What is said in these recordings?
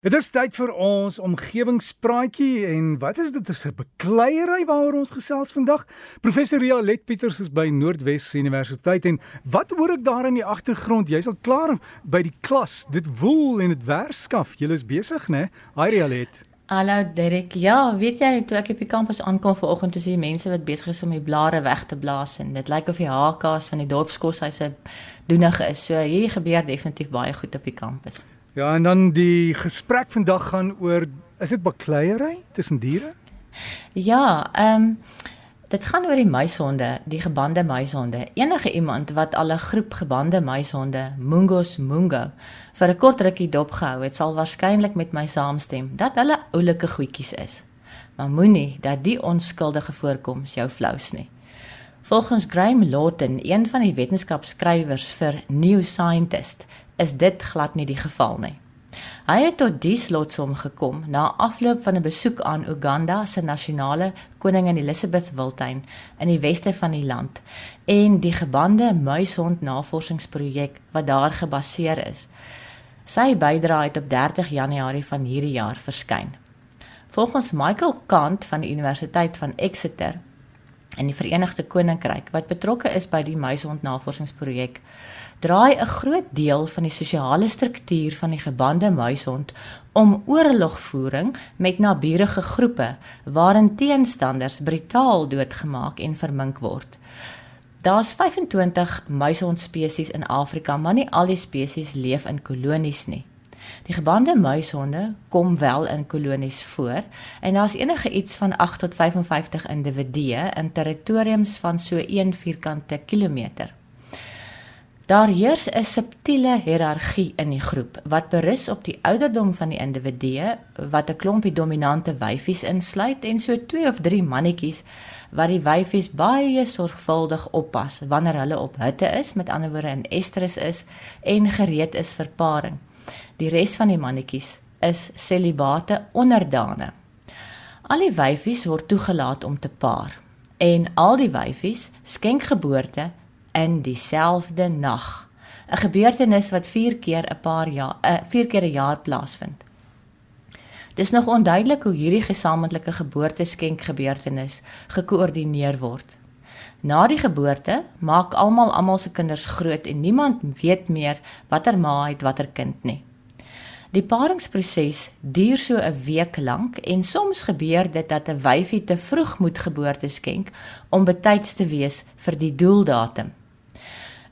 Dit is tyd vir ons omgewingspraatjie en wat is dit? Is 'n bekleierery waaroor ons gesels vandag. Professor Ria Let Pieters is by Noordwes Universiteit en wat hoor ek daar in die agtergrond? Jy's al klaar by die klas. Dit woel en dit werskaf. Jy is besig, né? Hi Ria Let. Hallo Derek. Ja, weet jy toe ek op die kampus aankom vanoggend, sien jy mense wat besig is om die blare weg te blaas en dit lyk of die HK's van die dorpskoshuise doenig is. So hier gebeur definitief baie goed op die kampus. Ja, en dan die gesprek vandag gaan oor is dit bakleierery tussen diere? Ja, ehm um, dit gaan oor die muishonde, die gebande muishonde. Enige iemand wat al 'n groep gebande muishonde, Mungos Mungo, vir 'n kort rukkie dopgehou het, sal waarskynlik met my saamstem dat hulle oulike goedjies is. Maar moenie dat die onskuldige voorkoms jou flous nie. Volgens Graham Lawton, een van die wetenskapskrywers vir New Scientist, is dit glad nie die geval nie. Hy het tot die slotsom gekom na afloop van 'n besoek aan Uganda se nasionale koningin Elizabeth Wildtuin in die weste van die land en die gebande muishond navorsingsprojek wat daar gebaseer is. Sy bydrae het op 30 Januarie van hierdie jaar verskyn. Volgens Michael Kant van die Universiteit van Exeter in die Verenigde Koninkryk wat betrokke is by die muishond navorsingsprojek draai 'n groot deel van die sosiale struktuur van die gebande muishond om oorlogvoering met naburige groepe waarin teenstanders brutaal doodgemaak en vermink word. Daar's 25 muishond spesies in Afrika, maar nie al die spesies leef in kolonies nie. Die gebande muishonde kom wel in kolonies voor en daar's enige iets van 8 tot 55 individue in territoriums van so 1 vierkante kilometer. Daar heers 'n subtiele hiërargie in die groep wat berus op die ouderdom van die individue wat 'n klompie dominante wyfies insluit en so 2 of 3 mannetjies wat die wyfies baie sorgvuldig oppas wanneer hulle op hitte is, met ander woorde in estrus is en gereed is vir paring. Die res van die mannetjies is selibate onderdane. Al die wyfies word toegelaat om te paar en al die wyfies skenk geboorte in dieselfde nag. 'n Gebeurtenis wat 4 keer 'n paar jaar 'n uh, 4 keer 'n jaar plaasvind. Dis nog onduidelik hoe hierdie gesamentlike geboorteskenk gebeurtenis gekoördineer word. Na die geboorte maak almal almal se kinders groot en niemand weet meer watter ma het watter kind nie. Die paringsproses duur so 'n week lank en soms gebeur dit dat 'n wyfie te vroeg moet geboorte skenk om betyds te wees vir die doeldatum.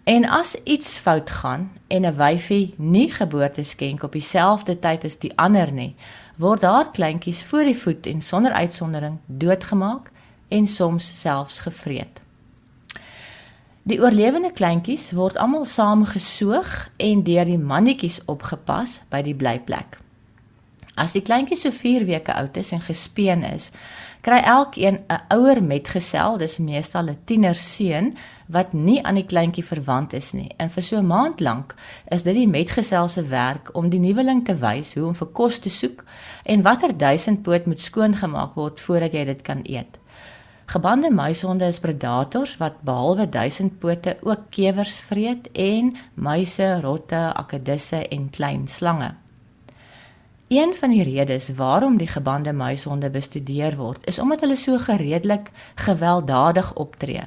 En as iets fout gaan en 'n wyfie nie geboorte skenk op dieselfde tyd as die ander nie, word haar kleintjies voor die voet en sonder uitsondering doodgemaak en soms selfs gevreet. Die oorlewende kleintjies word almal saamgesoog en deur die mannetjies opgepas by die blyplek. As die kleintjies so 4 weke oud is en gespeen is, kry elkeen 'n ouer metgesel, dis meestal 'n tienerseun wat nie aan die kleintjie verwant is nie. En vir so 'n maand lank is dit die metgesel se werk om die nuweling te wys hoe om vir kos te soek en watter duisendpoot moet skoongemaak word voordat jy dit kan eet. Gebande muishonde is predators wat behalwe duisendpote ook kewers vreet en muise, rotte, akedisse en klein slange. Een van die redes waarom die gebande muishonde bestudeer word, is omdat hulle so gereedelik gewelddadig optree.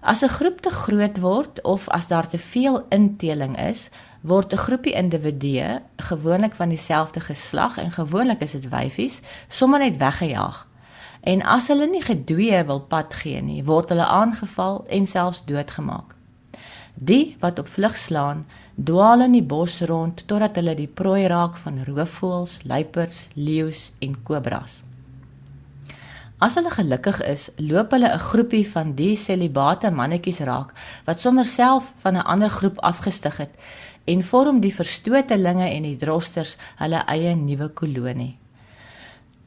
As 'n groep te groot word of as daar te veel inteling is, word 'n groepie individue, gewoonlik van dieselfde geslag en gewoonlik is dit wyfies, sommer net weggejaag. En as hulle nie gedwee wil pad gee nie, word hulle aangeval en selfs doodgemaak. Die wat op vlug slaan, dwaal in die bos rond totdat hulle die prooi raak van roofvoëls, luiperds, leeu's en kobras. As hulle gelukkig is, loop hulle 'n groepie van die selibate mannetjies raak wat sommer self van 'n ander groep afgestig het en vorm die verstotelinge en die drosters hulle eie nuwe kolonie.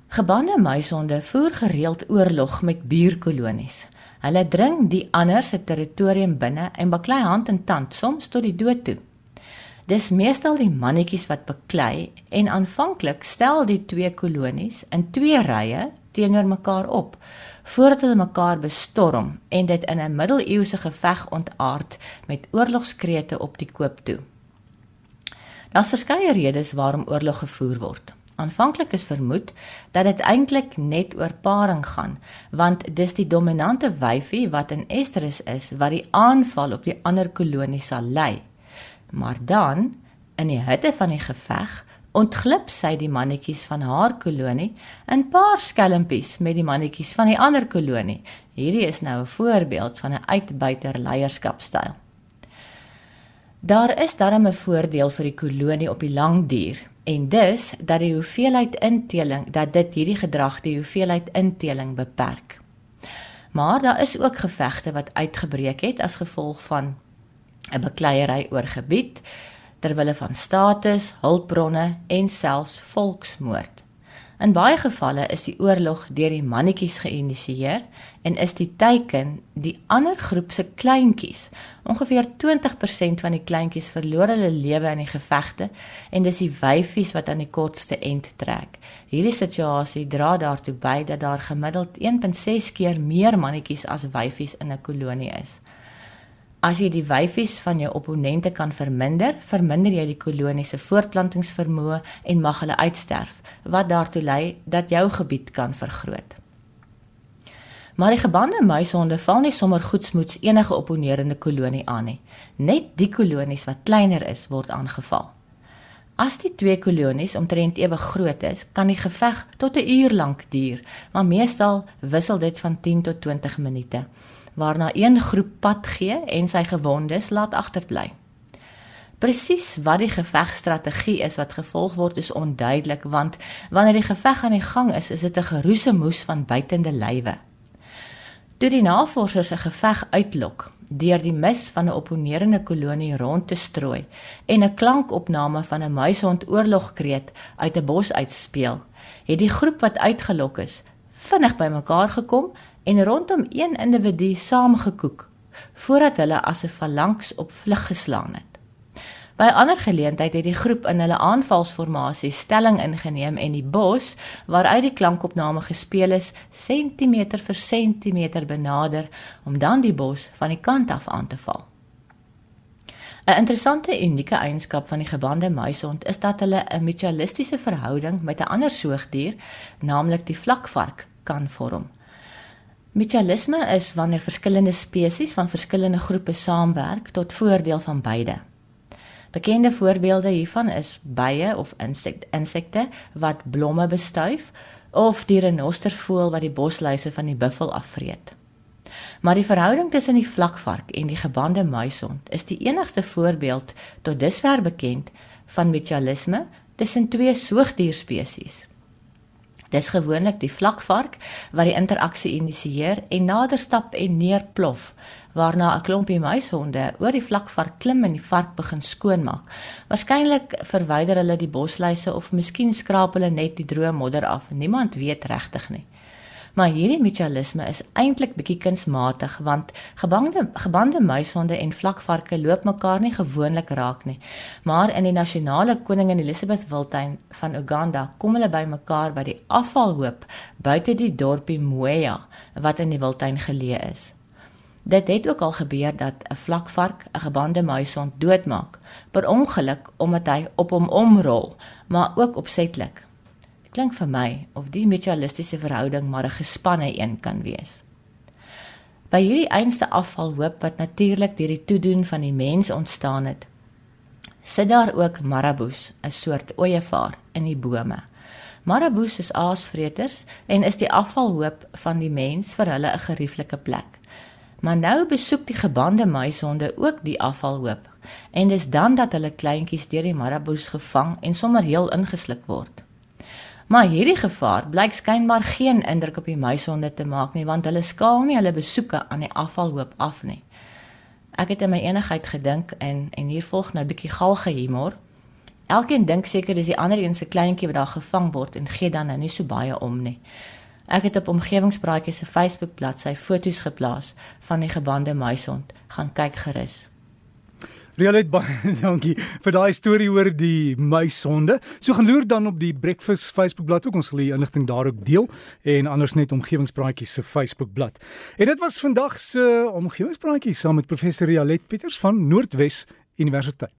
Gebande muishonde voer gereeld oorlog met buurkolonies. Hulle dring die ander se territorium binne en baklei hand en tand soms tot die dood toe. Dis meestal die mannetjies wat baklei en aanvanklik stel die twee kolonies in twee rye teenoor mekaar op voordat hulle mekaar bestorm en dit in 'n middeleeuse geveg ontaard met oorlogskrete op die koop toe. Daar's verskeie redes waarom oorlog gevoer word. Aanvanklik is vermoed dat dit eintlik net oor paring gaan, want dis die dominante wyfie wat in estrus is wat die aanval op die ander kolonie sal lei. Maar dan, in die hitte van die geveg, ontglip sy die mannetjies van haar kolonie in paar skelmpies met die mannetjies van die ander kolonie. Hierdie is nou 'n voorbeeld van 'n uitbuiter leierskapstyl. Daar is darem 'n voordeel vir die kolonie op die lang duur en dis dat die hoeveelheid inteling dat dit hierdie gedrag die hoeveelheid inteling beperk. Maar daar is ook gevegte wat uitgebreek het as gevolg van 'n bekleierery oor gebied ter wille van status, hulpbronne en selfs volksmoord. In baie gevalle is die oorlog deur die mannetjies geïnisieer en is die teiken die ander groep se kleintjies. Ongeveer 20% van die kleintjies verloor hulle lewe in die gevegte en dis die wyfies wat aan die kortste end trek. Hierdie situasie dra daartoe by dat daar gemiddeld 1.6 keer meer mannetjies as wyfies in 'n kolonie is. As jy die wyfies van jou opponente kan verminder, verminder jy die kolonie se voortplantingsvermoë en mag hulle uitsterf, wat daartoe lei dat jou gebied kan vergroot. Maar die gebande muishonde val nie sommer goedsmoeds enige opponerende kolonie aan nie. Net die kolonies wat kleiner is, word aangeval. As die twee kolonies omtrent ewe groot is, kan die geveg tot 'n uur lank duur, maar meestal wissel dit van 10 tot 20 minute waarna een groep pad gee en sy gewondes laat agterbly. Presies wat die gevegstrategie is wat gevolg word is onduidelik want wanneer die geveg aan die gang is, is dit 'n geroesemoes van buitende lywe. Toe die navorsers 'n geveg uitlok deur die mis van 'n opponerende kolonie rond te strooi en 'n klankopname van 'n muishond oorlogkreet uit 'n bos uitspeel, het die groep wat uitgelok is vinnig bymekaar gekom en rondom een individu saamgekoek voordat hulle as 'n falanks op vlug geslaan het. By ander geleentheid het die groep in hulle aanvalsformasie stelling ingeneem en die bos waaruit die klankopname gespeel is sentimeter vir sentimeter benader om dan die bos van die kant af aan te val. 'n Interessante unieke eienskap van die gebande muishond is dat hulle 'n mutualistiese verhouding met 'n ander soogdier, naamlik die vlakvark, kan vorm. Mutualisme is wanneer verskillende spesies van verskillende groepe saamwerk tot voordeel van beide. Bekende voorbeelde hiervan is bye of insekte wat blomme bestuif of die renostervoël wat die bosluise van die buffel afvreet. Maar die verhouding tussen die vlakvark en die gebande muishond is die enigste voorbeeld tot dusver bekend van mutualisme tussen twee soogdierspesies. Dis gewoonlik die vlakvark wat die interaksie initieer en nader stap en neerplof, waarna 'n klompie muishonde oor die vlakvark klim en die vark begin skoonmaak. Waarskynlik verwyder hulle die bosluise of miskien skraap hulle net die droë modder af. Niemand weet regtig nie. Maar hierdie mutualisme is eintlik bietjie kunsmatig want gebande gebande muishonde en vlakvarke loop mekaar nie gewoonlik raak nie. Maar in die nasionale koningin Elizabeth Wildtuin van Uganda kom hulle by mekaar by die afvalhoop buite die dorpie Moya wat in die wildtuin geleë is. Dit het ook al gebeur dat 'n vlakvark 'n gebande muishond doodmaak per ongeluk omdat hy op hom omrol, maar ook opsetlik klink vir my of die mutualistiese verhouding maar 'n gespanne een kan wees. By hierdie einste afvalhoop wat natuurlik deur die toedoen van die mens ontstaan het, sit daar ook marabous, 'n soort ooievaar in die bome. Marabous is aasvreters en is die afvalhoop van die mens vir hulle 'n gerieflike plek. Maar nou besoek die gebande muishonde ook die afvalhoop en dis dan dat hulle kleintjies deur die marabous gevang en sommer heel ingesluk word. Maar hierdie gevaar blyk skynbaar geen indruk op die muishonde te maak nie want hulle skaal nie hulle besoeke aan die afvalhoop af nie. Ek het in my enigheid gedink en en hier volg nou 'n bietjie galge humor. Elkeen dink seker dis die ander een se kleintjie wat daar gevang word en gee dan nou nie so baie om nie. Ek het op omgewingspraatjies se Facebook bladsy foto's geplaas van die gebande muishond. Gaan kyk gerus. Rialet baie dankie vir daai storie oor die muishonde. So gaan loer dan op die Breakfast Facebookblad ook ons sal die inligting daar ook deel en anders net omgewingspraatjies se Facebookblad. En dit was vandag se omgewingspraatjies saam met professor Rialet Pieters van Noordwes Universiteit.